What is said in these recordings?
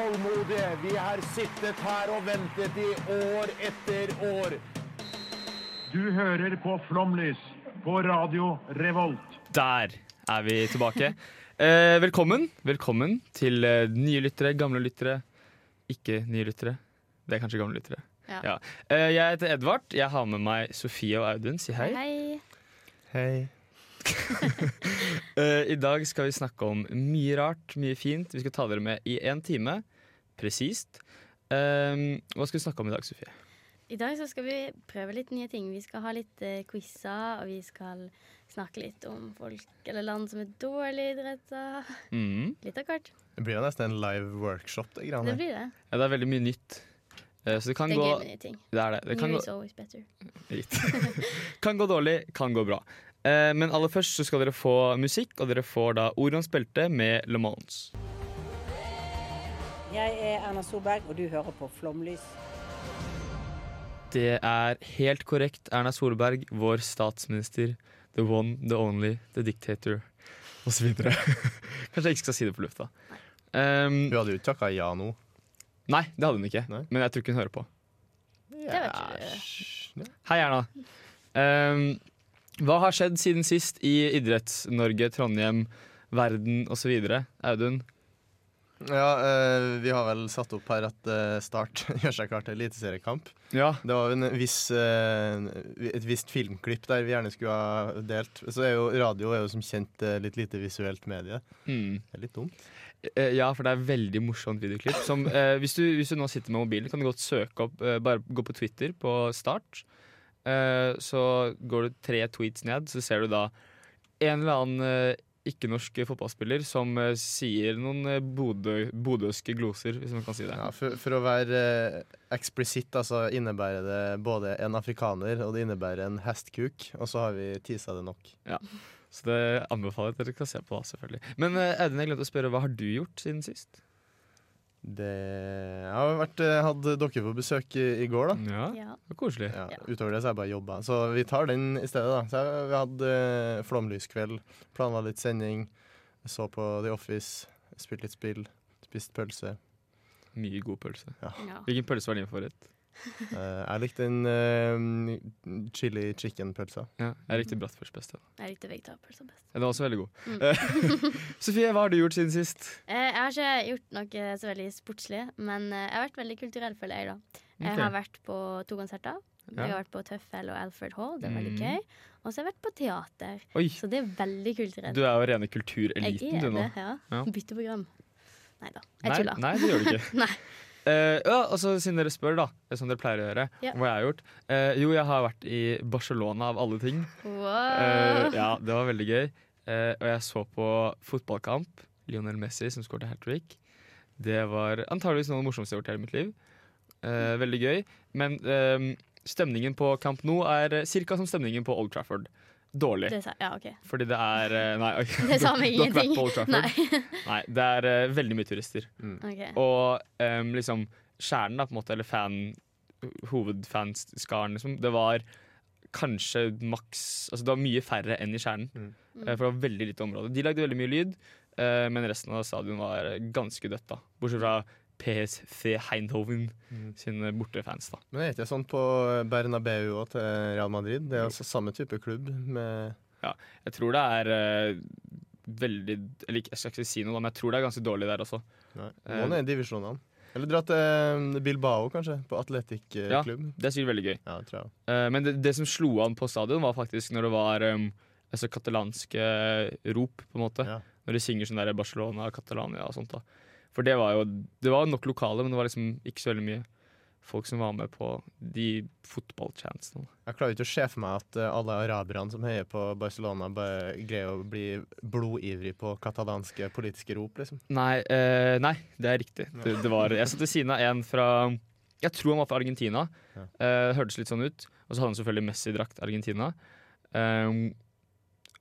Tålmodige. Vi har sittet her og ventet i år etter år. Du hører på Flomlys på Radio Revolt. Der er vi tilbake. Eh, velkommen. Velkommen til eh, nye lyttere, gamle lyttere, ikke nye lyttere. Det er kanskje gamle lyttere. Ja. Eh, jeg heter Edvard. Jeg har med meg Sofie og Audun. Si hei. Hei. Hei. Eh, I dag skal vi snakke om mye rart, mye fint. Vi skal ta dere med i én time, presist. Um, hva skal vi snakke om i dag, Sofie? I dag så skal vi prøve litt nye ting. Vi skal ha litt uh, quizer, og vi skal snakke litt om folk eller land som er dårlig idretta. Mm. Litt av hvert. Det blir jo nesten en live workshop. Det Det blir det. Ja, det er veldig mye nytt. Uh, så det kan Det er gå gøy med nye ting. Det er det. Det kan New gå, is always better. Kan gå dårlig, kan gå bra. Uh, men aller først så skal dere få musikk, og dere får da Orions belte med Le Mans. Jeg er Erna Solberg, og du hører på Flomlys. Det er helt korrekt Erna Solberg, vår statsminister. The one, the only, the dictator, osv. Kanskje jeg ikke skal si det på lufta. Um, hun hadde jo ikke takka ja nå. nei, det hadde hun ikke. Nei. Men jeg tror ikke hun hører på. Det vet du. Hei, Erna. Um, hva har skjedd siden sist i Idretts-Norge, Trondheim, verden osv.? Audun? Ja, eh, vi har vel satt opp her at eh, Start gjør seg klar til eliteseriekamp. Ja. Det var en viss, eh, et visst filmklipp der vi gjerne skulle ha delt. Så er jo radio er jo som kjent litt lite visuelt medie. Mm. Det er litt dumt. Ja, for det er veldig morsomt videoklipp. Som, hvis, du, hvis du nå sitter med mobilen, kan du godt søke opp Bare gå på Twitter på Start. Så går du tre tweets ned, så ser du da en eller annen ikke-norsk fotballspiller som eh, sier noen eh, bodøske gloser, hvis man kan si det. Ja, for, for å være eh, eksplisitt, altså innebærer det både en afrikaner og det innebærer en hestkuk. Og så har vi tisa det nok. Ja. Så det anbefaler jeg at dere kan se på, selvfølgelig. Men Audun, jeg glemte å spørre, hva har du gjort siden sist? Det Jeg har vært, hadde dere på besøk i, i går, da. Ja, Ja. det var koselig. Ja. Utover det så har jeg bare jobba. Så vi tar den i stedet, da. Så jeg, vi hadde uh, flomlyskveld, planla litt sending, så på The Office, spilt litt spill, spist pølse. Mye god pølse. Ja. Hvilken pølse var din favoritt? Eh, jeg likte den uh, chili chicken-pølsa. Ja, jeg likte bratwurst best. Ja. Jeg likte vegetarpølse best. Den var også veldig god. Mm. Eh, Sofie, hva har du gjort siden sist? Eh, Jeg har ikke gjort noe så veldig sportslig, men eh, jeg har vært veldig kulturell, føler jeg. da Jeg okay. har vært på to konserter. Ja. Jeg har vært på Tøffel og Alfred Hall, det er veldig Mhm. gøy. Og så har jeg vært på teater, Oi, så det er veldig kulturelt. du er jo rene kultureliten er du nå. det, ja. Ja. Bytteprogram. Nei da, jeg tuller. nei, det gjør du ikke. Eh, ja, altså, siden dere spør, da, som dere pleier å gjøre, om hva jeg har gjort. Uh, jo, jeg har vært i Barcelona, av alle ting. Wow. Uh, ja, det var veldig gøy. Og jeg så på fotballkamp. Lionel Messi som skåret hat trick. Det var antageligvis noe av det morsomste jeg har gjort i hele mitt liv. Veldig gøy. Men eh, stemningen på Camp Nou er ca. som stemningen på Old Trafford. Dårlig. Det sa, ja, okay. Fordi det er eh, Nei, okay. Det sa meg ingenting. Nei. Nei, det er uh, veldig mye turister. Ok. Og um, liksom kjernen, da, på en måte, eller fan, hovedfanskaren, liksom, det var kanskje maks Altså det var mye færre enn i kjernen. Mm. Uh, For det var veldig lite område. De lagde veldig mye lyd, uh, men resten av stadion var ganske dødt, da. Bortsett fra PSV Heindhoven Mm. sine bortefans, da. Men er ikke det sånn på Bernabeu og til Real Madrid? Det er altså samme type klubb med Jeg tror det er uh, veldig Eller jeg skal ikke si noe, da, men jeg tror det er ganske dårlig der også. Nei, Noen er i divisjonene. Eller dra til Bilbao, kanskje, på eh, Ja. Det er sikkert veldig gøy. Ja, det tror jeg. Uh, men det, det som slo an på stadion, var faktisk når det var um, altså katalanske rop, på en måte. Ja. Når de synger sånn der Barcelona, Catalonia og sånt. da. For det var jo Det var nok lokale, men det var liksom ikke så veldig mye folk som var med på de fotballchansene. Jeg klarer ikke å se for meg at eh, alle araberne som heier på Barcelona, bare greier å bli blodivrig på katalanske politiske rop, liksom. Nei, eh, nei, det er riktig. Det, det var, jeg satt ved siden av en fra Jeg tror han var fra Argentina. Ja. Eh, hørtes litt sånn ut. Og så hadde han selvfølgelig Messi-drakt Argentina. Um,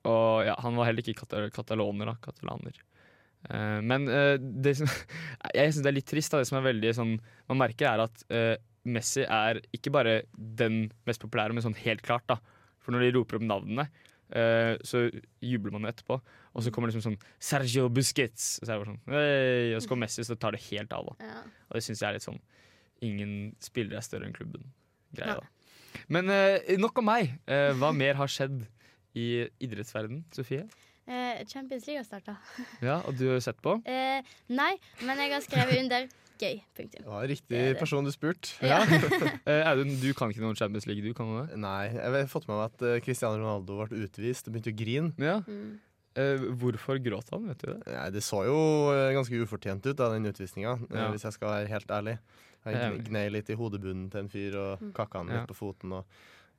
og ja, han var heller ikke kata kataloner, da. Katalaner. Eh, men uh, det som Jeg syns det er litt trist. Da. Det som er veldig sånn Man merker, er at uh, Messi er ikke bare den mest populære, men sånn helt klart, da. For når de roper opp navnene, så jubler man etterpå. Og så kommer liksom sånn Sergio Busquets, og så er det sånn hey! Og så kommer Messi, så tar det helt av. da Ja. Og det syns jeg er litt sånn Ingen spillere er større enn klubben. Greia, da. Men nok om meg. Hva mer har skjedd i idrettsverden, Sofie? Eh, Champions League har starta. Ja, Og du har jo sett på? Eh, nei, men jeg har skrevet under gøy. Punktum. Var riktig Det det. person du spurte. Ja. Eh, Audun, du kan ikke noe Champions League, du? kan du det? Nei, jeg har fått med meg at eh, Cristiano Ronaldo ble utvist og begynte å grine. Ja. Mm. Eh, hvorfor gråt han, vet du det? Nei, Det så jo eh, ganske ufortjent ut, da, den utvisninga, eh, Ja. hvis jeg skal være helt ærlig. Jeg Han gnei litt i hodebunnen til en fyr og Mm. kakka han Ja. litt på foten. Og,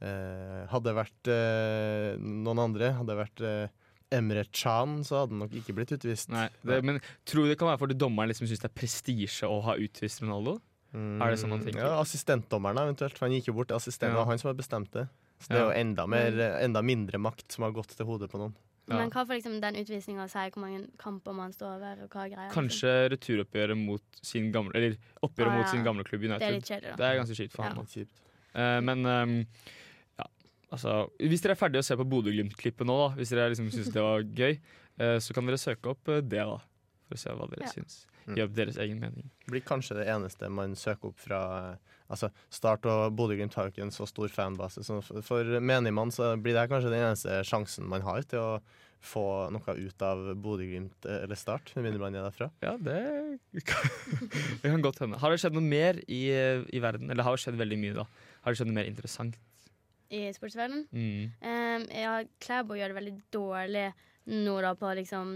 eh, hadde det vært eh, noen andre, hadde det vært eh, Emre Chan, så hadde han nok ikke blitt utvist. Nei, det, Men tror du det kan være fordi dommeren liksom syns det er prestisje å ha utvist Ronaldo? Mm, Er det sånn man tenker? Ja, Assistentdommeren, eventuelt. For han gikk jo bort til assistenten, Ja. det var han som har bestemt det. Så det er jo enda, mer, enda mindre makt som har gått til hodet på noen. Ja. Men hva får liksom den utvisninga si hvor mange kamper man står over, og hva greier liksom? Kanskje returoppgjøret mot sin gamle Eller oppgjøret Ah, mot sin gamle klubb Det er litt kjedelig, Det er ganske kjipt for Ja. han. da. Eh, men ja, altså Hvis dere er ferdige å se på Bodø-Glimt-klippet nå, da hvis dere liksom syns det var gøy, eh, så kan dere søke opp eh, det, da. For å se hva dere Ja. syns. Mm. Gi opp deres egen mening. blir kanskje det eneste man søker opp fra eh, Altså, Start og Bodø-Glimt har jo ikke en så stor fanbase, så for, menigmann så blir det kanskje den eneste sjansen man har til å få noe ut av Bodø-Glimt eller Start, med mindre man er derfra. Ja, det kan, det kan godt hende. Har det skjedd noe mer i, i verden? Eller har det skjedd veldig mye, da? Har det skjedd noe mer interessant? I sportsverdenen. Mm. Um, ja, Klæbo gjør det veldig dårlig nå da på liksom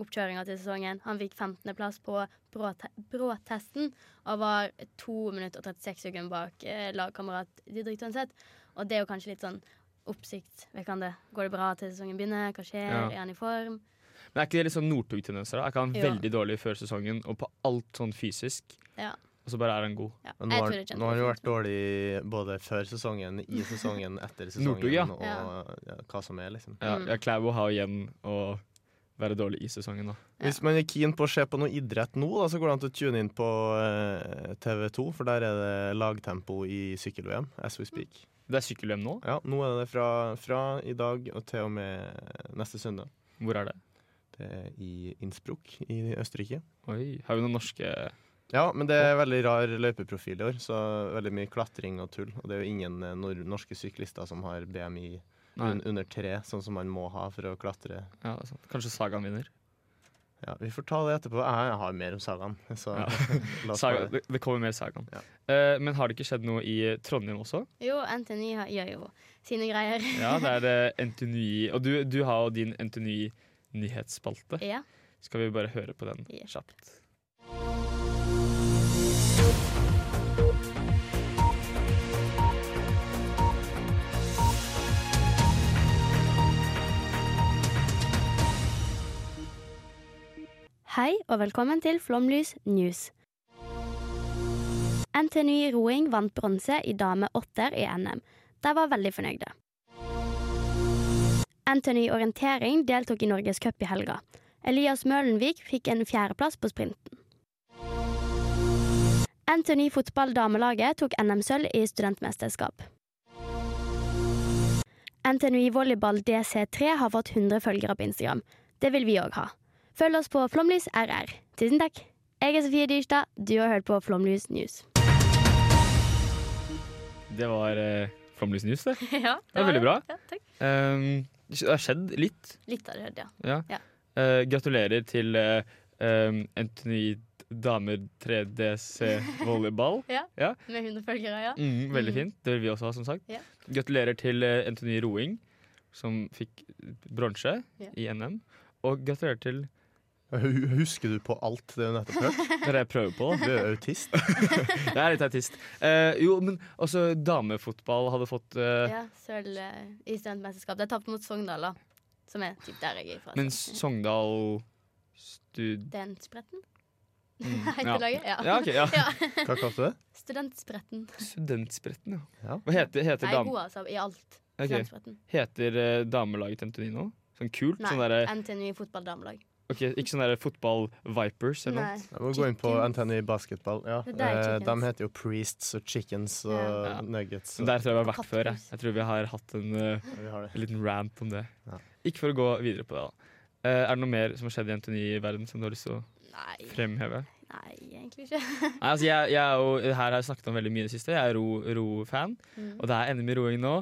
oppkjøringa til sesongen. Han fikk 15.-plass på bråte bråtesten og var 2 minutter og 36 sekunder bak eh, lagkamerat Didrik Tønseth. Og det er jo kanskje litt sånn oppsiktsvekkende. Går det bra til sesongen begynner? Hva skjer? Ja. Er han i form? Men er ikke det litt sånn Northug-tendenser? da? Er ikke han Jo. veldig dårlig før sesongen og på alt sånn fysisk? Ja. Og så bare er han god. Ja. Nå har, det nå har han jo vært dårlig både før sesongen, i sesongen, etter sesongen Nordtug, ja. og ja, hva som er, liksom. Ja, Mm. ja Klæbo har igjen å være dårlig i sesongen, da. Ja. Hvis man er keen på å se på noe idrett nå, da, så går det an til å tune inn på eh, TV2, for der er det lagtempo i sykkel-VM, as we speak. Det er sykkel-VM nå. Ja, nå er det fra, fra i dag og til og med neste søndag. Hvor er det? Det er i Innsbruck i Østerrike. Oi, Har vi noen norske Ja, men det er veldig rar løypeprofil i år, så veldig mye klatring og tull. Og det er jo ingen eh, nor norske syklister som har BMI un under tre, sånn som man må ha for å klatre. Ja, det er sant. Kanskje Sagaen vinner? Ja, Vi får ta det etterpå. Jeg, har mer om sagaen. Så Ja. la oss Saga, det. det, kommer mer Sagaen. Ja. Uh, men har det ikke skjedd noe i Trondheim også? Jo, NTNY gjør jo sine greier. Ja, det er det NTNY Og du, du har jo din NTNY-nyhetsspalte. Ja. Skal vi bare høre på den Ja. kjapt? Hei og velkommen til Flomlys News. NTNY roing vant bronse i dame åtter i NM. De var veldig fornøyde. NTNY orientering deltok i Norgescup i helga. Elias Mølenvik fikk en fjerdeplass på sprinten. NTNY fotball damelaget tok NM-sølv i studentmesterskap. NTNUI volleyball DC3 har fått 100 følgere på Instagram. Det vil vi òg ha. Følg oss på Flomlys RR. Tusen takk. Jeg er Sofie Dyrstad. Du har hørt på Flomlys News. Det var uh, Flomlys News, det. ja, Det det var veldig bra. Ja, takk. Um, det har skjedd litt. Litt har det skjedd, ja. Ja. Ja. Uh, gratulerer til uh, um, Damer 3DC volleyball. Med 100 følgere, ja. Mm, veldig Mm. fint. Det vil vi også ha, som sagt. Ja. Gratulerer til eh, Anthony roing, som fikk bronse Ja. i NM. Og gratulerer til Husker du på alt det du nettopp hørte? Det er det jeg prøver på. Du er autist. Jeg er litt autist. Uh, jo, men også damefotball hadde fått uh, ja Sølv uh, i studentmesterskap. De tapte mot Sogndal, da. Som er typ der jeg er fra. Men. Sogndal stud... Den spretten? Heitelaget? Ja. Ja, okay, ja. Ja. Hva kalte du det? Studentspretten. Studentspretten, ja. Ja. Hva heter, heter, Jeg er god, altså, i alt. Okay. Heter uh, damelaget til NTNU nå? Sånn kult? Nei, Sånn der... NTNU fotballdamelag. ok, Ikke sånn derre fotball Vipers eller Nei. noe? Vi må gå inn på NTNU basketball. Ja. Er Eh, de heter jo Priests og Chickens og Ja. Nuggets. Og... Der tror jeg vi har vært før. Jeg, jeg tror vi har hatt en, uh, har en liten rant om det. Ja. Ikke for å gå videre på det, da. Uh, er det noe mer som har skjedd i NTNU i verden som du har lyst til å Nei, fremheve? nei, egentlig ikke. Nei, altså jeg, jeg er jo, her har jeg snakket om veldig mye i det siste. Jeg er ro- ro-fan. Mm. Og det er NM i roing nå.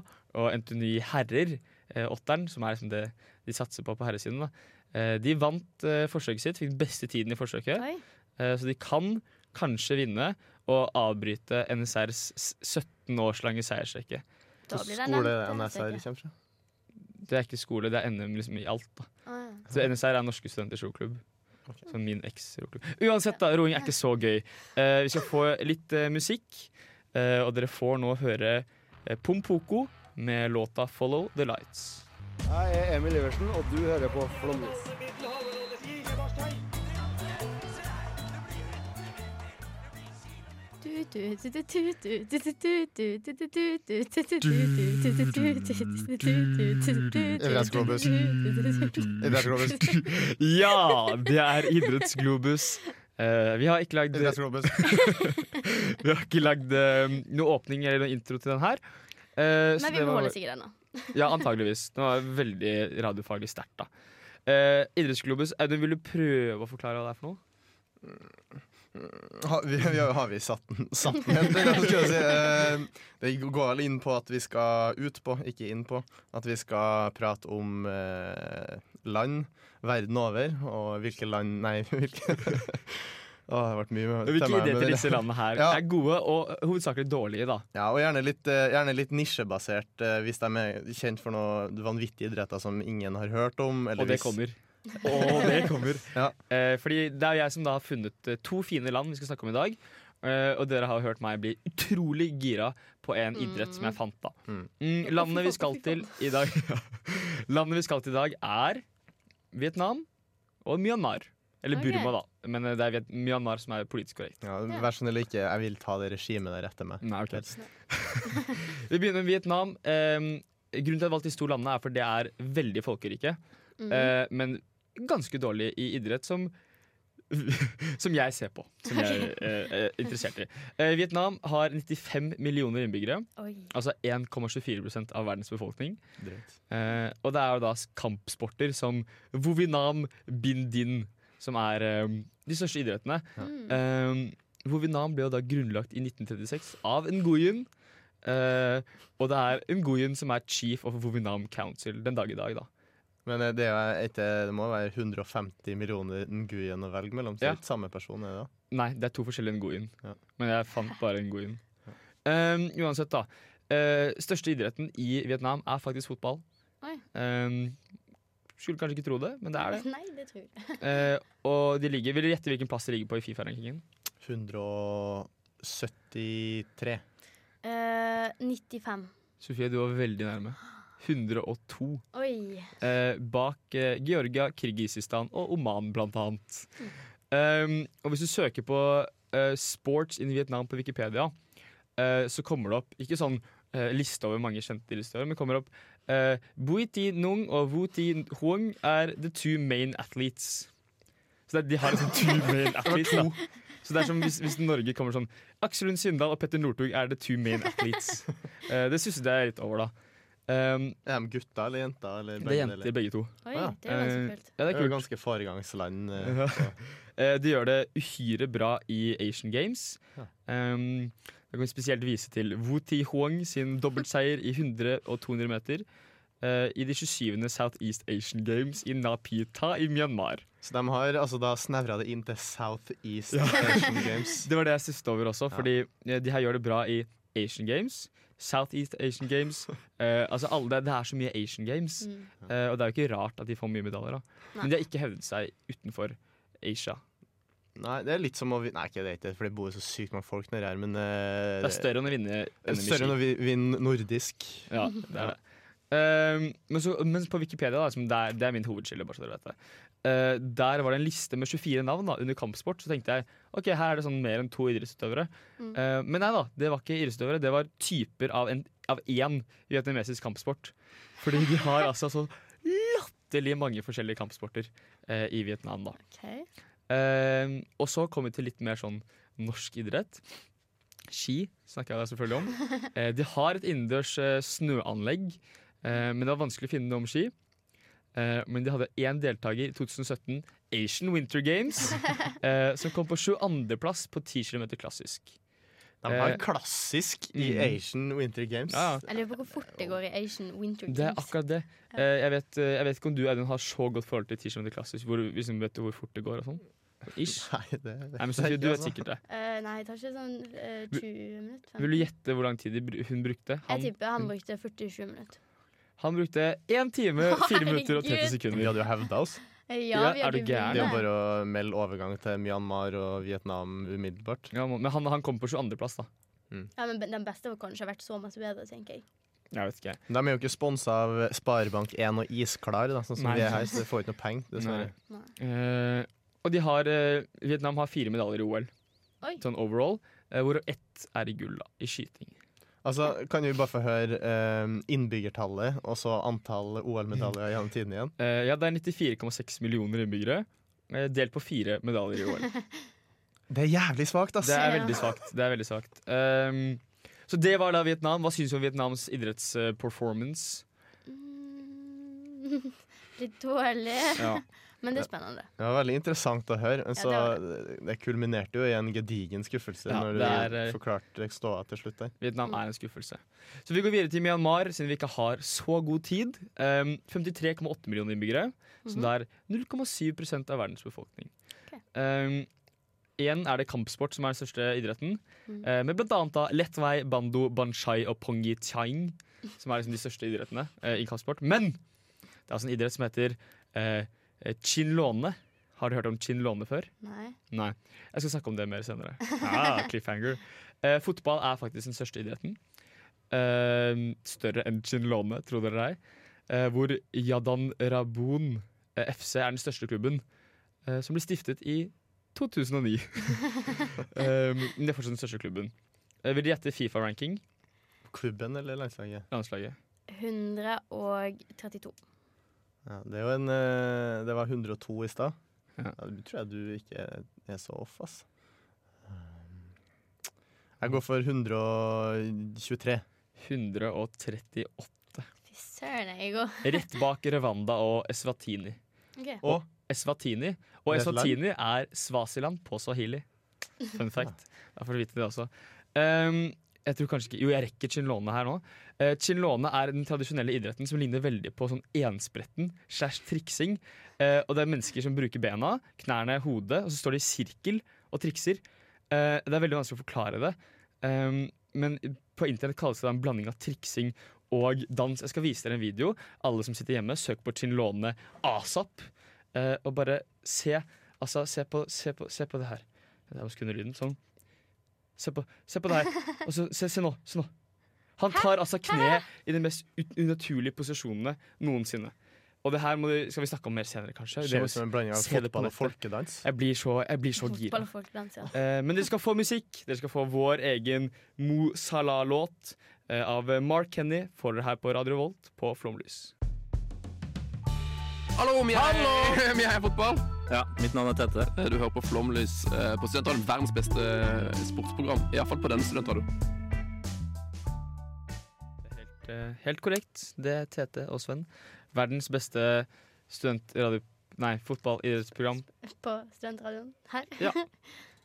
Og NTNU herrer, eh, åtteren, som er liksom det de satser på på herresiden, da. Eh, de vant eh, forsøket sitt, fikk beste tiden i forsøket. Eh, så de kan kanskje vinne og avbryte NSRs 17 års lange seiersrekke. Da blir det skole nevnt, NSR kommer fra? Det er ikke skole, det er NM liksom i alt. da Ah, ja. Så NSR er Norske studenters roklubb. Ok. Som min eks-roklubb. Uansett, da, roing er ikke så gøy. Uh, vi skal få litt uh, musikk, uh, og dere får nå høre Pompoko med låta 'Follow The Lights'. Jeg er Emil Iversen, og du hører på Flomlys. Idrettsglobus. Idrettsglobus. Ja, det er Idrettsglobus. Eh, vi har ikke lagd Idrettsglobus. Vi har ikke lagd eh, noe åpning eller noe intro til den her. Eh, Men vi det må holde sikkert ennå. Ja, antageligvis. Det var veldig radiofaglig sterkt, da. Eh, Idrettsglobus, Audun, vil du prøve å forklare hva det er for noe? Har vi, vi, har vi satt den, satt den jeg si? Eh, Det går inn på at vi skal ut på, ikke inn på. At vi skal prate om eh, land verden over, og hvilke land Nei, hvilke Å, det har vært mye med Hvilke ideer til disse landene her Ja. er gode og hovedsakelig dårlige, da? Ja, og gjerne litt, eh, gjerne litt nisjebasert, hvis de er kjent for noen vanvittige idretter som ingen har hørt om. Eller Og det hvis- kommer. Og det kommer. Ja. Eh, fordi det er jeg som da har funnet eh, to fine land vi skal snakke om i dag. Eh, og dere har hørt meg bli utrolig gira på en idrett som jeg fant, da. Mm. Mm, landet vi skal til i dag Landet vi skal til i dag, er Vietnam og Myanmar. Eller okay. Burma, da. Men eh, det er Myanmar som er politisk korrekt. Ja, Vær så snill ikke, jeg vil ta det regimet der etter meg. Nei, okay. Vi begynner med Vietnam. Eh, grunnen til at jeg valgte de to landene, er for det er veldig folkerike. Mm. Eh, men ganske dårlig i idrett som som jeg ser på. Som jeg eh, er interessert i. Eh, Vietnam har 95 millioner innbyggere. Oi. Altså 1,24% av verdens befolkning. Eh, og det er jo da kampsporter som Vovinam Bindin, som er eh, de største idrettene. Ja. Eh, Vovinam ble jo da grunnlagt i 1936 av Nguyen. Eh, og det er Nguyen som er chief of Vovinam Council den dag i dag, da. Men eh, det, er jo det må være 150 millioner Nguyen å velge mellom. Så Ja. det er ikke samme person, er det da? Nei, det er to forskjellige Nguyen. Ja. Men jeg fant bare Nguyen. Um, uansett, da. Uh, største idretten i Vietnam er faktisk fotball. Oi. Um, skulle kanskje ikke tro det, men det er det. Nei, det tror jeg. Uh, og de ligger, Vil du gjette hvilken plass de ligger på i Fifa-rankingen? 173. Uh, 95. Sofie, du var veldig nærme. 102. Oi. Eh, bak eh, Georgia, Kirgisistan og Oman, blant annet. Um, og hvis du søker på eh, 'sports in Vietnam' på Wikipedia, eh, så kommer det opp ikke sånn eh, liste over mange kjente idrettsutøvere, men kommer opp uh, Bui Ti Nung og Wu Ti Huang er the two main athletes. Så det, de har liksom two main athletes. Da. Så det er som hvis, hvis Norge kommer sånn Aksel Lund Svindal og Petter Northug er the two main athletes. Eh, det stusset jeg litt over, da. Um, Er de gutter eller jenter? Eller det er jenter, begge to. Oi, Ja. det er ganske Eh, kult. Ja, det Det er kult. jo er ganske foregangsland. eh, Eh, de gjør det uhyre bra i Asian Games. Ja. Um, jeg kan spesielt vise til Wu Ti Huang sin dobbeltseier i 100 og 200 meter. Uh, I de 27. Southeast Asian Games i Napita i Myanmar. Så de har altså da snevra det inn til Southeast Ja. Asian Games. Det var det jeg stusset over også, Ja. fordi de her gjør det bra i Asian Games. Southeast Asian Games. Uh, altså alle, det, det er så mye Asian Games, Mm. uh, og det er jo ikke rart at de får mye medaljer. da Nei. Men de har ikke hevdet seg utenfor Asia. Nei, det er litt som å vi- Nei, ikke det, ikke, for det bor så sykt mange folk nedi her, men uh, Det er større enn å vinne NM større enn å vinne nordisk. Ja, det er det. Ehm, men, så, men på Wikipedia, da, som det, er, det er min hovedkilde, bare så dere vet det. Eh, der var det en liste med 24 navn da, under kampsport. Så tenkte jeg ok, her er det sånn mer enn to idrettsutøvere. Mm. Uh, men nei da, det var ikke idrettsutøvere. Det var typer av, en, av én vietnamesisk kampsport. Fordi de har altså så latterlig mange forskjellige kampsporter uh, i Vietnam. da Okay. Og så kom vi til litt mer sånn norsk idrett. Ski snakker jeg selvfølgelig om. De har et innendørs snøanlegg, men det var vanskelig å finne noe om ski. Eh, men de hadde én deltaker i 2017, Asian Winter Games, uh, som kom på 22.-plass på 10 km klassisk. De var Eh, klassisk i mm. Asian Winter Games. Ja, Jeg lurer på hvor fort det går i Asian Winter Games. det er akkurat det. Eh, jeg, vet, jeg vet ikke om du Audun, har så godt forhold til 10 km klassisk, hvor, hvis du vet hvor fort det går og sånn. Ish. Nei, det vet Nei, men jeg Sofie, ikke, du vet altså. Eh, sikkert det. nei, det tar ikke sånn uh, 20 minutter. Vil du gjette hvor lang tid hun brukte? Jeg Han, tipper han brukte 47 minutter. Han brukte 1 time, 4 minutter og 30 sekunder. Vi hadde jo hevda oss. Ja, Ja, vi er du gæren? Det er bare å melde overgang til Myanmar og Vietnam umiddelbart. Ja, men han, han kom på 22.-plass, da. Ja, men den beste var kanskje vært så masse bedre, tenker jeg. Jeg vet ikke. De er jo ikke sponsa av Sparebank1 og Isklar, da, sånn som Nei. vi er her, så de får ikke noe penger, dessverre. Nei. Eh, og de har uh, Vietnam har fire medaljer i OL, Oi. sånn overall, uh, hvor ett er i gull, da, i skyting. Altså, Kan vi bare få høre eh, innbyggertallet og så antall OL-medaljer gjennom tiden igjen? Eh, ja, det er 94,6 millioner innbyggere, eh, delt på fire medaljer i OL. Det er jævlig svakt, ass! Det er veldig svakt. Det er veldig svakt. Um, så det var da Vietnam. Hva syns du om Vietnams idrettsperformance? Mm, Litt dårlig. Ja. Men det er spennende. Det var veldig interessant å høre. Men så Ja, det, kulminerte jo i en gedigen skuffelse Ja, når du er, eh, forklarte ståa til slutt der. Vietnam er en skuffelse. Så vi går videre til Myanmar, siden vi ikke har så god tid. Um, 53,8 millioner innbyggere, så det er 0,7% av verdens befolkning. Ok. Um, igjen er det kampsport som er den største idretten, Mm. eh, med da lettvei, bando, banshai og pongi chang, som er liksom de største idrettene eh, i kampsport. Men det er altså en idrett som heter eh, chinlone. Har du hørt om chinlone før? Nei. Nei. Jeg skal snakke om det mer senere. Ah, cliffhanger. Eh, fotball er faktisk den største idretten. Eh, større enn Chinlone, tro det eller ei. Eh, hvor Yadan Rabun eh, FC er den største klubben, eh, som ble stiftet i 2009. Eh, men det er fortsatt den største klubben. Eh, vil du gjette Fifa-ranking? Klubben eller landslaget? Landslaget. 132. Ja, det er jo en eh, Det var 102 i stad. Ja. Det tror jeg du ikke er så off, ass. Jeg går for 123. 138. Fy søren, jeg går. Rett bak Rwanda og Eswatini. Okay. Og Eswatini. Og? Eswatini er Svasiland på swahili. Fun fact. Da får du vite det også. Um, jeg tror kanskje ikke Jo, jeg rekker chinlone her nå. Uh, chinlone er den tradisjonelle idretten som ligner veldig på sånn enspretten slash triksing. Uh, og det er mennesker som bruker bena, knærne, hodet, og så står de i sirkel og trikser. Uh, det er veldig vanskelig å forklare det. Um, men på internett kalles det en blanding av triksing og dans. Jeg skal vise dere en video. Alle som sitter hjemme, søk på chinlone asap. Og bare se Altså, se på, se på, se på det her. Jeg må skru ned lyden. Sånn. Se på, se på det her. Og så, se, se nå. Se nå. Han tar altså kne i de mest unaturlige posisjonene noensinne. Og det her må, du- skal vi snakke om mer senere, kanskje. ser Det- ut som en blanding av fotball og folkedans. Jeg blir så, jeg blir så gira. og folkedans, ja. Eh, men dere skal få musikk. Dere skal få vår egen Mo Salah-låt eh, av Mark Kenny. Får dere her på Radio Volt på Flomlys. Hallo, vi er, vi er fotball. Ja, mitt navn er Tete. Eh, Du hører på Flomlys eh, på Studentradioen. Verdens beste eh, sportsprogram. Iallfall på denne studentradioen. Helt, helt korrekt. Det er Tete og Sven. Verdens beste studentradio... Nei, fotball-idrettsprogram. På studentradioen her. ja.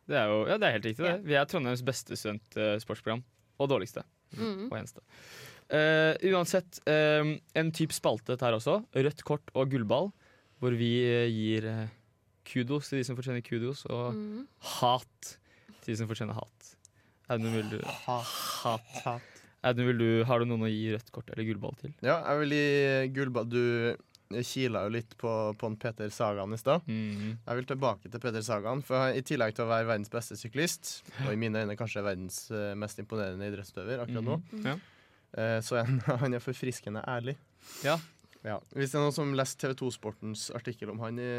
Det er jo ja, det er helt riktig. det. Vi er Trondheims beste studentsportsprogram. Og dårligste. Mm. Og eneste. Uh, uansett, uh, en type spalte dette her også. Rødt kort og gullball. Hvor vi uh, gir kudos til de som fortjener kudos, og Mm. hat til de som fortjener hat. Audun, vil du Hat. hat. Audun, vil du, har du noen å gi rødt kort eller gullball til? Ja, jeg vil gi gullball Du kila jo litt på, på en Peter Sagan i stad. Mm. Jeg vil tilbake til Peter Sagan. For I tillegg til å være verdens beste syklist, og i mine øyne kanskje verdens eh, mest imponerende idrettsutøver akkurat nå, mm. Ja. Eh, så er han, han er forfriskende ærlig. Ja. Ja. Hvis det er noen som leste TV 2-sportens artikkel om han i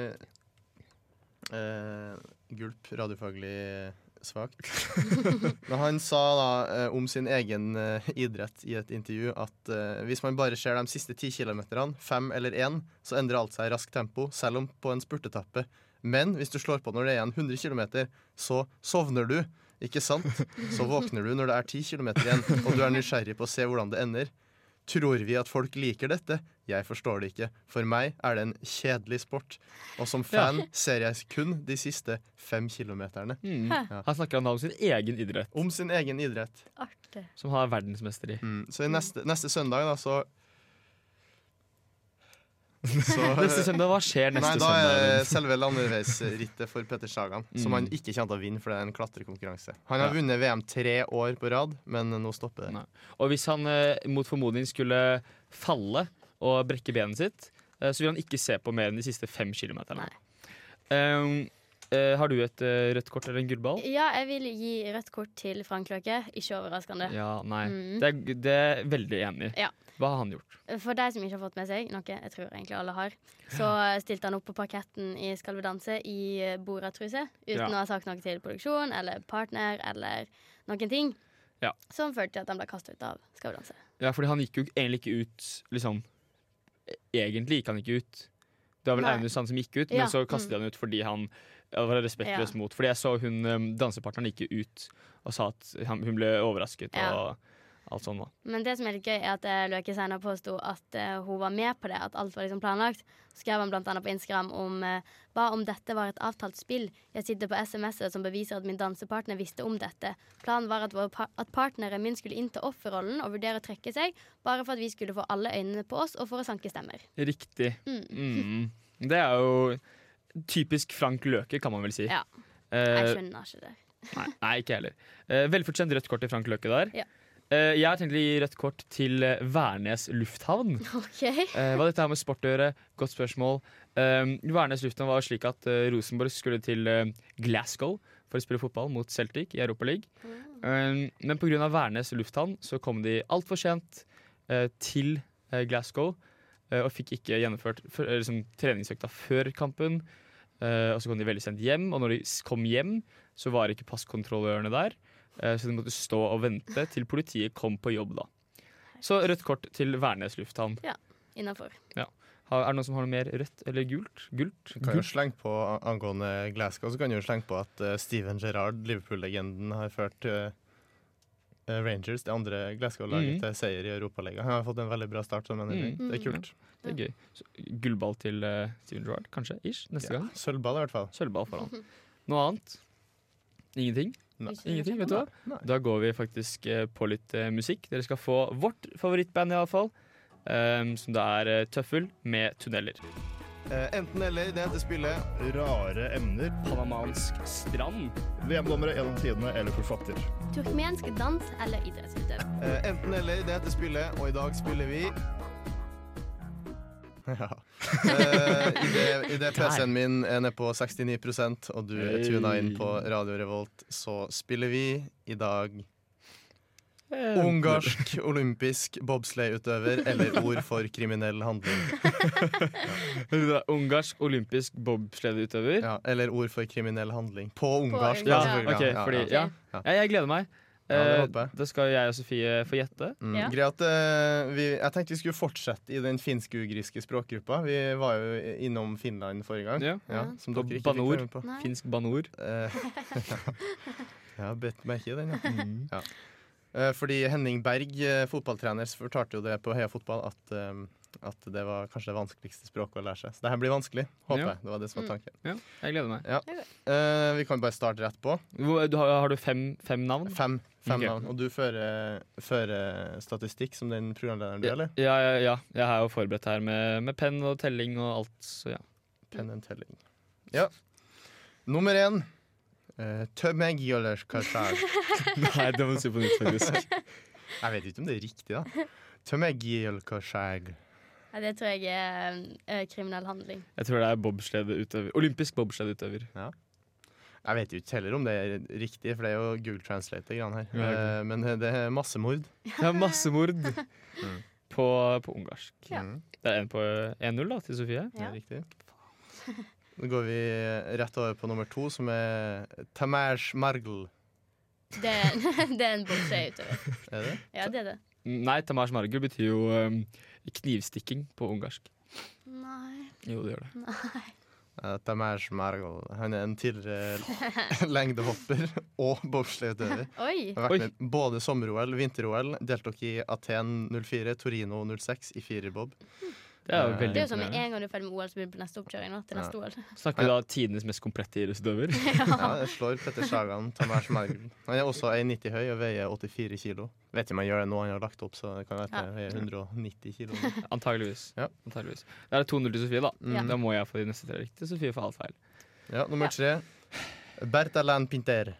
eh, Gulp, radiofaglig svakt. Men han sa da eh, om sin egen eh, idrett i et intervju at hvis man bare ser de siste ti kilometerne, fem eller én, så endrer alt seg i raskt tempo, selv om på en spurtetappe. Men hvis du slår på når det er igjen 100 km, så sovner du. Ikke sant? Så våkner du når det er 10 km igjen, og du er nysgjerrig på å se hvordan det ender. Tror vi at folk liker dette? Jeg forstår det ikke. For meg er det en kjedelig sport. Og som fan ser jeg kun de siste fem kilometerne. Mm. Ja. Han snakker han da om sin egen idrett, Om sin egen idrett. Artig. som han er verdensmester i. Mm. Så i neste, neste søndag, da, så så, Neste søndag, Hva skjer neste Nei, da er søndag? selve landeveisrittet for Petter Sagan, som Mm. han ikke kommer til å vinne, for det er en klatrekonkurranse. Han har Ja. vunnet VM tre år på rad, men nå stopper det. Nei. Og hvis han eh, mot formodning skulle falle og brekke benet sitt, eh, så vil han ikke se på mer enn de siste fem kilometerne. Um, uh, har du et uh, rødt kort eller en gullball? Ja, jeg vil gi rødt kort til Frank Løke. Ikke overraskende. Ja, nei. Mm. Det, er, det er veldig enig i. Ja. Hva har han gjort? For deg som ikke har fått med seg, noe jeg tror egentlig alle har, så stilte han opp på parketten i Skal vi danse i Borat-truse uten Ja. å ha sagt noe til produksjon eller partner eller noen ting. Ja. Som førte til at han ble kastet ut av Skal vi danse. Ja, fordi han gikk jo egentlig ikke ut liksom Egentlig gikk han ikke ut. Det var vel Nei. han Sand som gikk ut, Ja, men så kastet mm. han ut fordi han var respektløs Ja. mot. Fordi jeg så hun dansepartneren gikk ut og sa at han, hun ble overrasket Ja. og alt sånt. da. Men det som er litt gøy, er at eh, Løke senere påsto at eh, hun var med på det, at alt var liksom planlagt. Så skrev han annet på Instagram om eh, hva om dette var et avtalt spill? Jeg sitter på SMS-er som beviser at min dansepartner visste om dette. Planen var at, par at partneren min skulle innta offerrollen og vurdere å trekke seg, bare for at vi skulle få alle øynene på oss og for å sanke stemmer. Riktig. Mm. Mm. Det er jo typisk Frank Løke, kan man vel si. Ja. Jeg skjønner ikke det. nei, nei, ikke jeg heller. Velfortjent rødt kort til Frank Løke der. Ja. Eh, jeg har tenkt å gi rødt kort til eh, Værnes lufthavn. Okay. Eh, hva dette har med sport å gjøre? Godt spørsmål. Um, Værnes lufthavn var slik at Rosenborg skulle til Glasgow for å spille fotball mot Celtic i Europaligaen. Um, men pga. Værnes lufthavn så kom de altfor sent til Glasgow og fikk ikke gjennomført liksom, treningsøkta før kampen. Og så kom de veldig sent hjem, og når de kom hjem, så var ikke passkontrollørene der. Eh, så de måtte stå og vente til politiet kom på jobb, da. Så rødt kort til Værnes lufthavn. Innafor. Ja. er det noen som har noe mer rødt eller gult? Gult? Du kan jo slenge på angående Glasgow, så kan du jo slenge på at eh, Steven Gerrard, Liverpool-legenden, har ført eh, Rangers, det andre Glasgow-laget, mm. til seier i Europaligaen. Han har fått en veldig bra start som manager. Mhm. Det er kult. Det er gøy. Så, gullball til uh, Steven Gerrard, kanskje? Ish, neste Ja, gang. Sølvball i hvert fall. Sølvball for han. Noe annet? Ingenting? Nei. Ingenting, vet du hva? Nei. Da går vi faktisk eh, på litt eh, musikk. Dere skal få vårt favorittband, iallfall. Um, som det er uh, Tøffel med tunneler. Uh, enten eller, det heter spillet. Rare emner. Panamansk strand. VM-dommere gjennom tidene eller forfatter. Turkmensk dans eller idrettsutøver. Eh, enten eller, det heter spillet, og i dag spiller vi ja. Eh, Idet i det PC-en min er nede på 69% og du er tuna inn på Radio Revolt, så spiller vi i dag ungarsk olympisk bobsleighutøver, eller ord for kriminell handling. Ungarsk olympisk bobsledeutøver. Ja, eller ord for kriminell handling. På ungarsk, på ungarsk. Ja, okay, fordi, ja. ja. Ja, jeg gleder meg. Ja, det det, jeg. da skal jeg og Sofie få gjette. Mm. Ja. Greit, eh, vi, jeg tenkte vi skulle fortsette i den finsk-ugriske språkgruppa. Vi var jo innom Finland forrige gang. Ja. Ja, som dere ikke fikk med på. Nei. Finsk banord. jeg ja, bet meg ikke den, ja. Mm. ja. Eh, fordi Henning Berg, eh, fotballtrener, fortalte jo det på Heia Fotball at, eh, at det var kanskje det vanskeligste språket å lære seg. Så det her blir vanskelig, håper Ja. jeg. Det var det som var tanken. Ja, jeg gleder meg. Eh, vi kan bare starte rett på. Hvor, du har, har du fem, fem navn? Fem, fem okay. navn. Og du fører, fører statistikk som den programlederen du, er, eller? ja, ja, ja. Jeg har jo forberedt her med, med penn og telling og alt, så ja. Penn og telling. Ja. Nummer én. Uh, Tømmegjølerkasjag. Nei, det må du si på nytt, faktisk. Jeg vet ikke om det er riktig, da. Tømmegjølerkasjag. Ja, det tror jeg er eh, kriminell handling. Jeg tror det er bobsledeutøver. Olympisk bobsledeutøver. Jeg vet jo ikke heller om det er riktig, for det er jo Google Translate. grann her. Ja, ok. Eh, Men det er massemord. Det er massemord på, på ungarsk. Ja. Mm, Det er en på 1-0 da, til Sofie. det Ja. er riktig. Nå går vi rett over på nummer to, som er Tamers Margl. Det, det er en bokseutøver. Er det? Ja, det er det. Nei, Tamers Margul betyr jo um, knivstikking på ungarsk. Nei. Jo, det gjør det. Nei. Tamer Tamers Margl. Han er en tidligere lengdehopper og bobsleiutøver. Har vært med både sommer-OL, vinter-OL. Deltok i Aten 04, Torino 06 i firerbob. Det er jo Eh, veldig Det er jo som med en gang du er ferdig med OL, så blir du på neste oppkjøring. nå, til neste OL. Snakker du da tidenes mest komplette idrettsutøver? Ja, det slår Petter Sagan, Tamers Han er også 1,90 høy og veier 84 kilo. Vet ikke om han gjør det nå han har lagt opp, så det kan være at han veier 190 kilo. Antageligvis. Ja. Antageligvis. Da er det 2-0 til Sofie, da. Mm. Da må jeg få de neste tre riktige. Sofie får alt feil. Ja, nummer tre. Bertalan Pinter.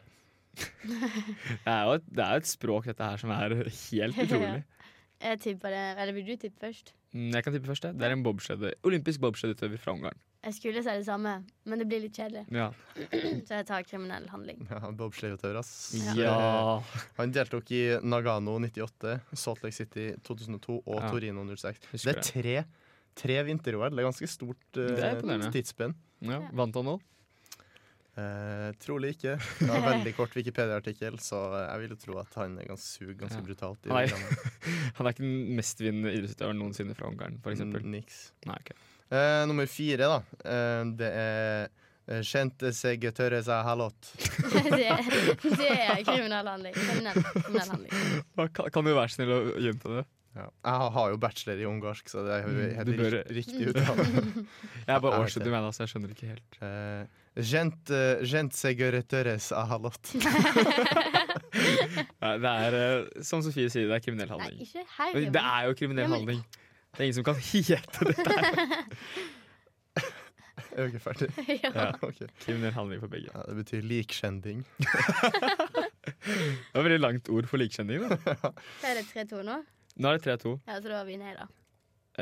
Det er jo et, det er jo et språk, dette her, som er helt utrolig. Jeg tipper det. Eller vil du tippe først? Mm, Jeg kan tippe først. det. Det er en bobslede, olympisk bobsledeutøver fra Ungarn. Jeg skulle si det samme, men det blir litt kjedelig. Ja. Så jeg tar kriminell handling. Ja, Bobsledeutøver, ass. ja. Han deltok i Nagano 98, Salt Lake City 2002 og Ja. Torino 06. Husker det er tre, tre vinter-OL. Det er ganske stort Det er imponerende. tidsspenn. ja. Vant han nå? Eh, trolig ikke. Det var en veldig kort Wikipedia-artikkel, så jeg vil jo tro at han er ganske sug ganske Ja. brutalt. I Nei. Han er ikke den mestvinnende idrettsutøveren noensinne fra Ungarn, for eksempel. Mm, Niks. Nei, ok. Eh, nummer fire, da. Eh, det er eh, Kjente seg tørre seg halvått. det, det er kriminell handling. Kriminell, handling. Kan, kan du være snill å gjenta det? Ja. Jeg har- jo bachelor i ungarsk, så det er Mm, helt bør- rik- riktig uttale. Jeg er bare årsstudium, jeg, da, så jeg skjønner ikke helt. Eh, Gent, uh, gent seg a halot. det er, eh, som Sofie sier, det er kriminell Nei, handling. ikke her. Det er jo kriminell handling. Det er ingen som kan hete dette. her. Er du ikke ferdig? ja. Ja. Okay. Kriminell handling for begge. Ja, det betyr likskjending. Det var veldig langt ord for likkjending. da. Så er det 3-2 nå? Nå er det 3-2. Ja, så da vinner jeg, da.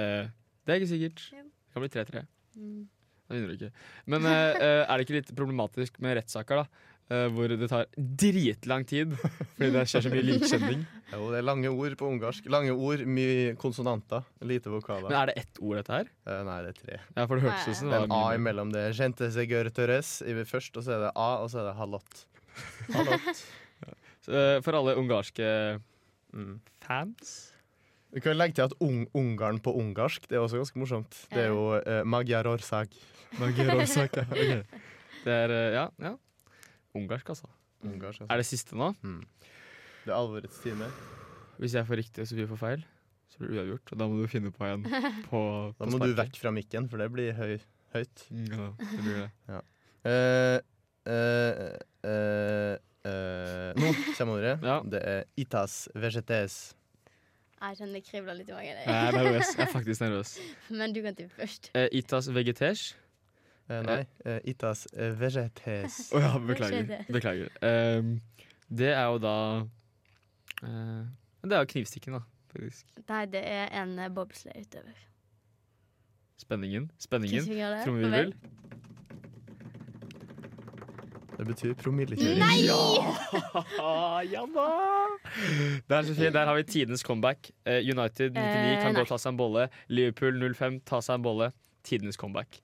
Eh, det er ikke sikkert. Det kan bli 3-3. Mm. Da vinner du ikke. Men eh, eh, er det ikke litt problematisk med rettssaker, da? Eh, hvor det tar dritlang tid fordi det skjer så mye likkjending. Jo, det er lange ord på ungarsk. Lange ord, mye konsonanter, lite vokaler. Men er det ett ord, dette her? Nei, det er tre. Ja, for det hørtes ut som Det det er en var A imellom det. Gente seg tørres først, og så er det A, og så er det. Så, eh, For alle ungarske Mm. fans Vi kan legge til at un Ungarn på ungarsk, det er også ganske morsomt. Det er jo uh, Magyar Orsak. Magyarorsak, ja. Okay. Det er eh, Ja, ja. Ungarsk, altså. Ungarsk, altså. Er det siste nå? Mm. Det er alvorets time. Hvis jeg får riktig og Sofie får feil, så blir det uavgjort. Og da må du finne på en på, Da må må du vekk fra mikken, for det blir høy, høyt. Mm, Ja, det blir det. Eh, Uh, uh, uh, nå kommer ordet. Ja. Det er itas vegetes. Jeg kjenner det kribler litt i magen. Jeg er nervøs. Jeg er faktisk nervøs. Men du kan tippe først. Eh, itas vegetes. Eh, nei, eh, itas eh, vegetes. Å ja, beklager. Beklager. Eh, det er jo da eh, Det er jo knivstikken, da. Faktisk. Nei, det er en bobsleigh utover. Spenningen. Spenningen. Trommevirvel. Det betyr promillekjøring. Nei! ja da! Der, Sofie, der har vi tidenes comeback. Eh, United 99 Eh, kan gå og ta seg en bolle. Liverpool 05 ta seg en bolle. Tidenes comeback.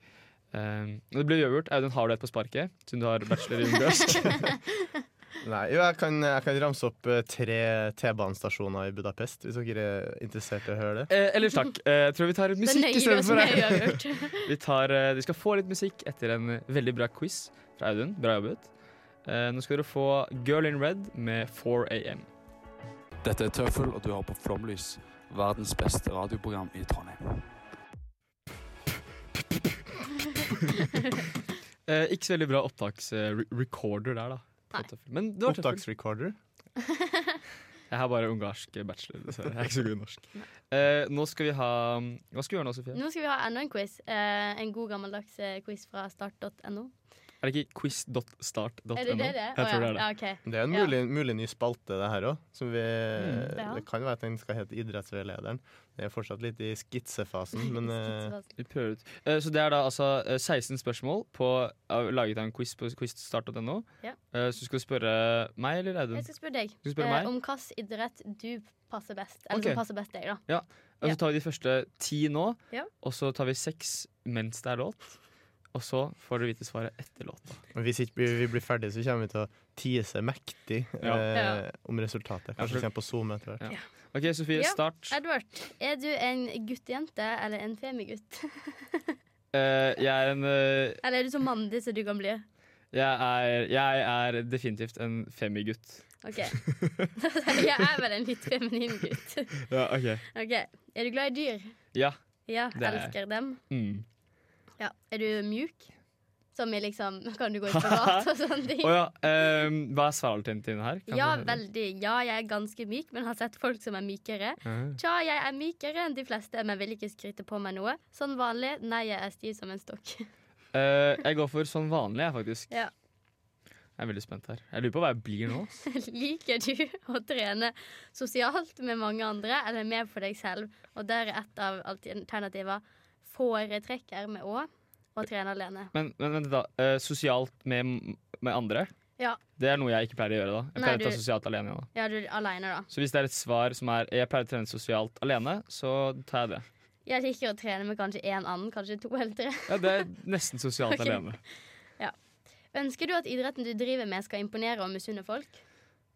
Eh, det blir uavgjort. Audun, har du et på sparket? Siden du har bachelor i ungarsk. Nei, jo, jeg kan, jeg kan ramse opp tre T-banestasjoner i Budapest, hvis dere er interessert i å høre det. eh, ellers takk. Eh, jeg tror vi tar litt musikk istedenfor. det. Vi, tar, eh, vi skal få litt musikk etter en veldig bra quiz fra Audun. Bra jobbet. Eh, nå skal dere få Girl in Red med 4 AM. Dette er Tøffel, og du har på Flomlys, verdens beste radioprogram i Trondheim. Eh, ikke så veldig bra opptaksrecorder der, da. Men det var. Opptaksrecorder. Jeg har bare ungarsk bachelor, dessverre. Jeg er ikke så god i norsk. Eh, nå skal vi ha Hva skal vi gjøre nå, Sofie? Nå skal vi ha enda en quiz. Eh, en god gammeldags eh, quiz fra start.no. Er det ikke quiz.start.no? Er det det det? Jeg tror det er det. Ja, okay. Det er en Ja. mulig, mulig ny spalte, det her òg. Mm. Det kan være at den skal hete Idrettsveilederen. Det er fortsatt litt i skitsefasen, men eh, Vi prøver ut. Eh, Så det er da altså eh, 16 spørsmål på, av- laget av en quiz på quizstart.no. Ja. Eh, Så skal du spørre meg eller Audun? Jeg skal spørre deg Skal spørre eh, om hvilken idrett du passer best. Eller okay. som passer best deg, da. Ja. Og så tar vi de første ti nå, Ja. og så tar vi seks mens det er låt. Og så får dere vite svaret etter låta. hvis ikke vi blir ferdige, så kommer vi til å tease mektig Ja. eh, om resultatet. Kanskje vi kommer på Zoom etter hvert. Ja. OK, Sofie, Ja. start. Edward, er du en guttejente eller en femigutt? Eh, jeg er en eh, eller er du så mandig som du kan bli? jeg, er, jeg er definitivt en femigutt. OK. jeg er vel en litt feminin gutt. Ja, OK. OK. Er du glad i dyr? Ja. Ja, Det er jeg. elsker dem. Mm. Ja. Er du mjuk? Som i liksom Kan du gå i privat og sånne ting? oh, ja. um, hva er svaralternativet her? Kan Ja, veldig. Ja, jeg er ganske myk, men har sett folk som er mykere. Ah. Tja, jeg er mykere enn de fleste, men vil ikke skryte på meg noe. Sånn vanlig. Nei, jeg er stiv som en stokk. uh, jeg går for sånn vanlig, jeg, faktisk. Ja. Jeg er veldig spent her. Jeg lurer på hva jeg blir nå. Liker du å trene sosialt med mange andre, eller mer for deg selv? Og der er et av alternativene foretrekker med å, og trene alene. Men, men vent da. uh, sosialt med, med andre? Ja. Det er noe jeg ikke pleier å gjøre. da Jeg Nei, pleier å ta sosialt alene. da Ja, du alene, da. Så hvis det er et svar som er jeg pleier å trene sosialt alene, så tar jeg det. Jeg liker å trene med kanskje én annen, kanskje to eller tre. Ja, Det er nesten sosialt okay. alene. Ønsker du at idretten du driver med, skal imponere og misunne folk?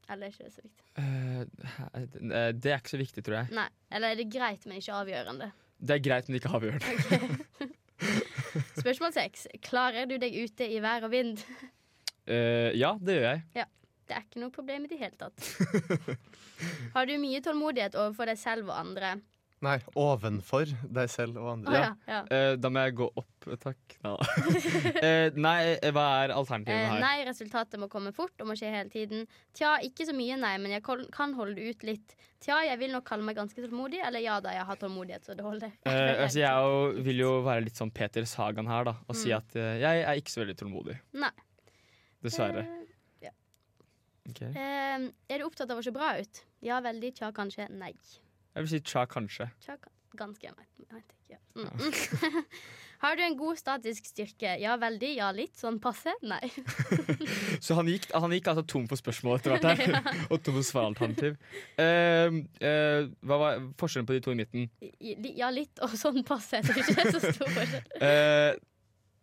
Eller er ikke det så viktig? Eh, det er ikke så viktig, tror jeg. Nei. Eller er det greit, men ikke avgjørende? Det er greit, men ikke avgjørende. Spørsmål seks. Klarer du deg ute i vær og vind? Uh, ja, det gjør jeg. Det er ikke noe problem i det hele tatt. Har du mye tålmodighet overfor deg selv og andre? Nei, ovenfor deg selv og andre. andre. ja, ja. Uh, da må jeg gå opp, takk. Ja. uh, nei, eh, hva er alternativene her? her? nei, resultatet må komme fort og må skje hele tiden. Tja, ikke så mye, nei, men jeg kan holde det ut litt. Tja, jeg vil nok kalle meg ganske tålmodig, eller ja da, jeg har tålmodighet, så det holder. Eh, altså, jeg jo, vil jo være litt sånn Peter Sagan her, da. Og si Mm. at eh, jeg er ikke så veldig tålmodig. Nei. Dessverre. Eh, ja. Okay. Eh, er du opptatt av å se bra ut? Ja, veldig. Tja, kanskje. Nei. Jeg vil si tja, kanskje. Tja, ganske. Jeg vet, ikke. Ja. Mm. Har du en god statisk styrke? Ja, veldig. Ja, litt. Sånn passe? Nei. Så han gikk, han gikk altså tom for spørsmål etter hvert her. og tom for svaralternativ. Uh, uh, hva var forskjellen på de to i midten? Ja, litt og sånn passe. Jeg tror ikke det er så stor forskjell. uh,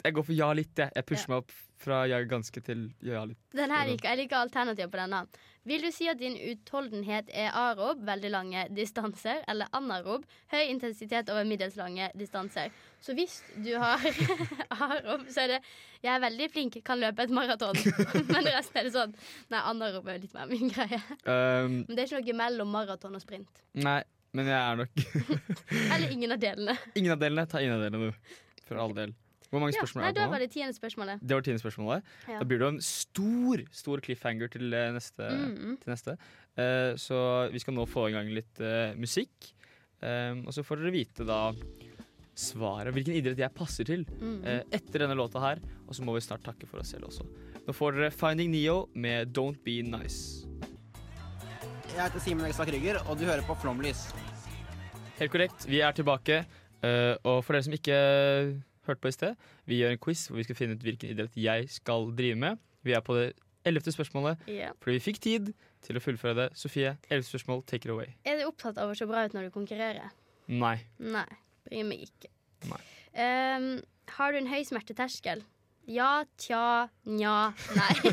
jeg går for ja litt, jeg. Jeg pusher meg opp fra jeg er ganske til ja litt. Den her liker, jeg liker alternativet på denne. Vil du si at din utholdenhet er arob, veldig lange distanser, eller anarob, høy intensitet over middels lange distanser? Så hvis du har arob, så er det Jeg er veldig flink, kan løpe et maraton. Men resten er det sånn Nei, anarob er litt mer min greie. Um, Men det er ikke noe mellom maraton og sprint. nei, men jeg er nok Eller ingen av delene. Ingen av delene. Ta ingen av delene, du. For all del. Hvor mange Ja, spørsmål nei, er det da på var nå? det tiende spørsmålet. Det var tiende spørsmålet. Ja. Da blir det jo en stor stor cliffhanger til neste. neste. -hmm. Til neste. Uh, så vi skal nå få i gang litt uh, musikk. Um, og så får dere vite da svaret, hvilken idrett jeg passer til, mm -hmm. uh, etter denne låta her. Og så må vi snart takke for oss selv også. Nå får dere Finding Neo med Don't Be Nice. Jeg heter Simen Ekstad Krüger, og du hører på Flomlys. Helt korrekt, vi er tilbake. Uh, og for dere som ikke hørte på i sted, vi gjør en quiz hvor vi skal finne ut hvilken idrett jeg skal drive med. Vi er på det ellevte spørsmålet, yeah. fordi vi fikk tid til å fullføre det. Sofie, ellevte spørsmål, take it away. Er du opptatt av å se bra ut når du konkurrerer? Nei. Nei. Bryr meg ikke. Nei. Um, har du en høy smerteterskel? Ja, tja, nja, nei.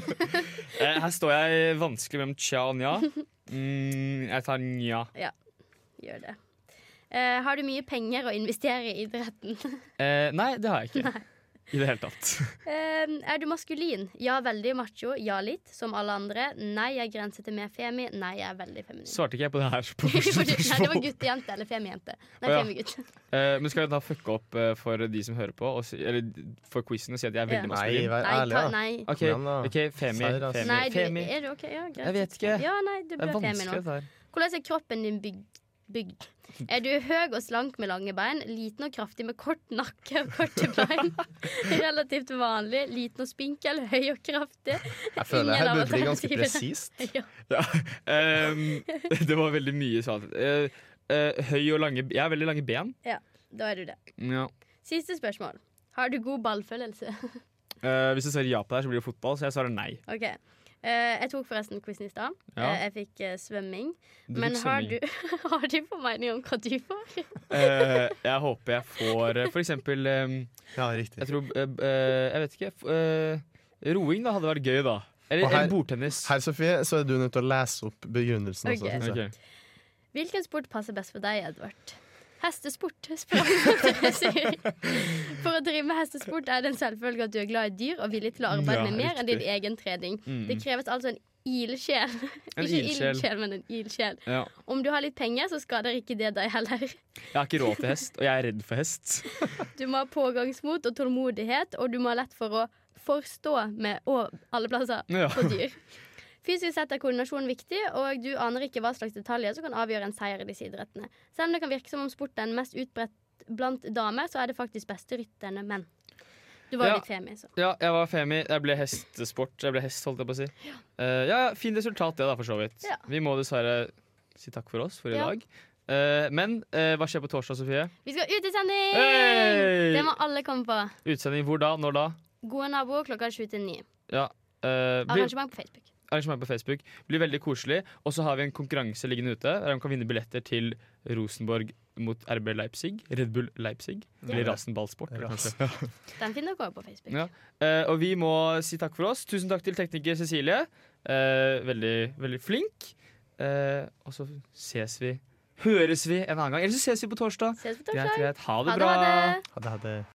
Eh, her står jeg vanskelig mellom tja og nja. Mm, jeg tar nja. ja, gjør det. Eh, har du mye penger å investere i idretten? Eh, nei, det har jeg ikke. I det hele tatt. Ehm, er du maskulin? Ja, veldig macho. Ja, litt. Som alle andre. Nei, jeg grenser til mer femi. Nei, jeg er veldig feminin. Svarte ikke jeg på det her på Nei, det var guttejente eller femijente. Nei, oh, ja. femigutt. Eh, men skal jeg da fucke opp eh, for de som hører på, og si, eller for quizen og si at jeg er veldig Ja. maskulin? Nei, vær ærlig, da. nei. OK, da. femi. Femi, Nei, du, er du ok? Ja, greit. Jeg vet ikke. Ja, nei, du Det blir er vanskelig, femi nå. Hvordan er kroppen din bygd? Bygd? Er du høy og slank med lange bein, liten og kraftig med kort nakke og korte bein? Relativt vanlig, liten og spinkel, høy og kraftig? Jeg føler Ingen her burde bli ganske presist. Ja. Ja. Um, det var veldig mye sånn. Uh, uh, høy og lange Jeg har veldig lange ben. ja, da er du det. Ja. Siste spørsmål. Har du god ballfølelse? Uh, hvis du svarer ja på det, så blir det fotball, så jeg svarer nei. OK. Eh, jeg tok forresten quizen i stad. Ja. Eh, jeg fikk eh, svømming. Du Men fikk har svømming. du, har du formening om hva du får? Eh, jeg håper jeg får for eksempel Ja, riktig. Jeg tror Jeg vet ikke. eh, roing da hadde vært gøy, da. Eller, her- bordtennis. Her, Sofie, så er du nødt til å lese opp begrunnelsen også. okay. synes jeg. Ok. Hvilken sport passer best for deg, Edvard? Hestesport. For å drive med hestesport er det en selvfølge at du er glad i dyr og villig til å arbeide Ja, med mer enn din egen trening. Mm. Det kreves altså en ildsjel. Ikke ildsjel. men en ildsjel. Ja. Om du har litt penger, så skader ikke det deg heller. Jeg har ikke råd til hest, og jeg er redd for hest. Du må ha pågangsmot og tålmodighet, og du må ha lett for å forstå med å, alle plasser på dyr. Fysisk sett er koordinasjon viktig, og du aner ikke hva slags detaljer som kan avgjøre en seier i disse idrettene. Selv om det kan virke som om sporten er mest utbredt blant damer, så er det faktisk beste rytterne menn. Du var Ja. litt femi, så. Ja, jeg var femi. Jeg ble hestesport. Jeg ble hest, holdt jeg på å si. Eh, ja, Fin resultat, det, da, for så vidt. Ja. Vi må dessverre si takk for oss for i Ja. dag. Uh, men uh, hva skjer på torsdag, Sofie? Vi skal ut i sending! Hey! Det må alle komme på. Utsending hvor da? Når da? Gode naboer klokka sju til ni. Ja. uh, Arrangement på Facebook. Arrangement på Facebook. Blir veldig koselig. Og så har vi en konkurranse liggende ute der man kan vinne billetter til Rosenborg mot RB Leipzig. Red Bull Leipzig. Eller Ja. Rasen ballsport. Ras. kanskje. Den finner dere også på Facebook. Ja. Uh, og vi må si takk for oss. Tusen takk til tekniker Cecilie. Uh, veldig, veldig flink. Uh, og så ses vi Høres vi en annen gang. Eller så ses vi på torsdag. Ses på torsdag. greit. Ha det Ha det, bra. ha det. Ha det, ha det.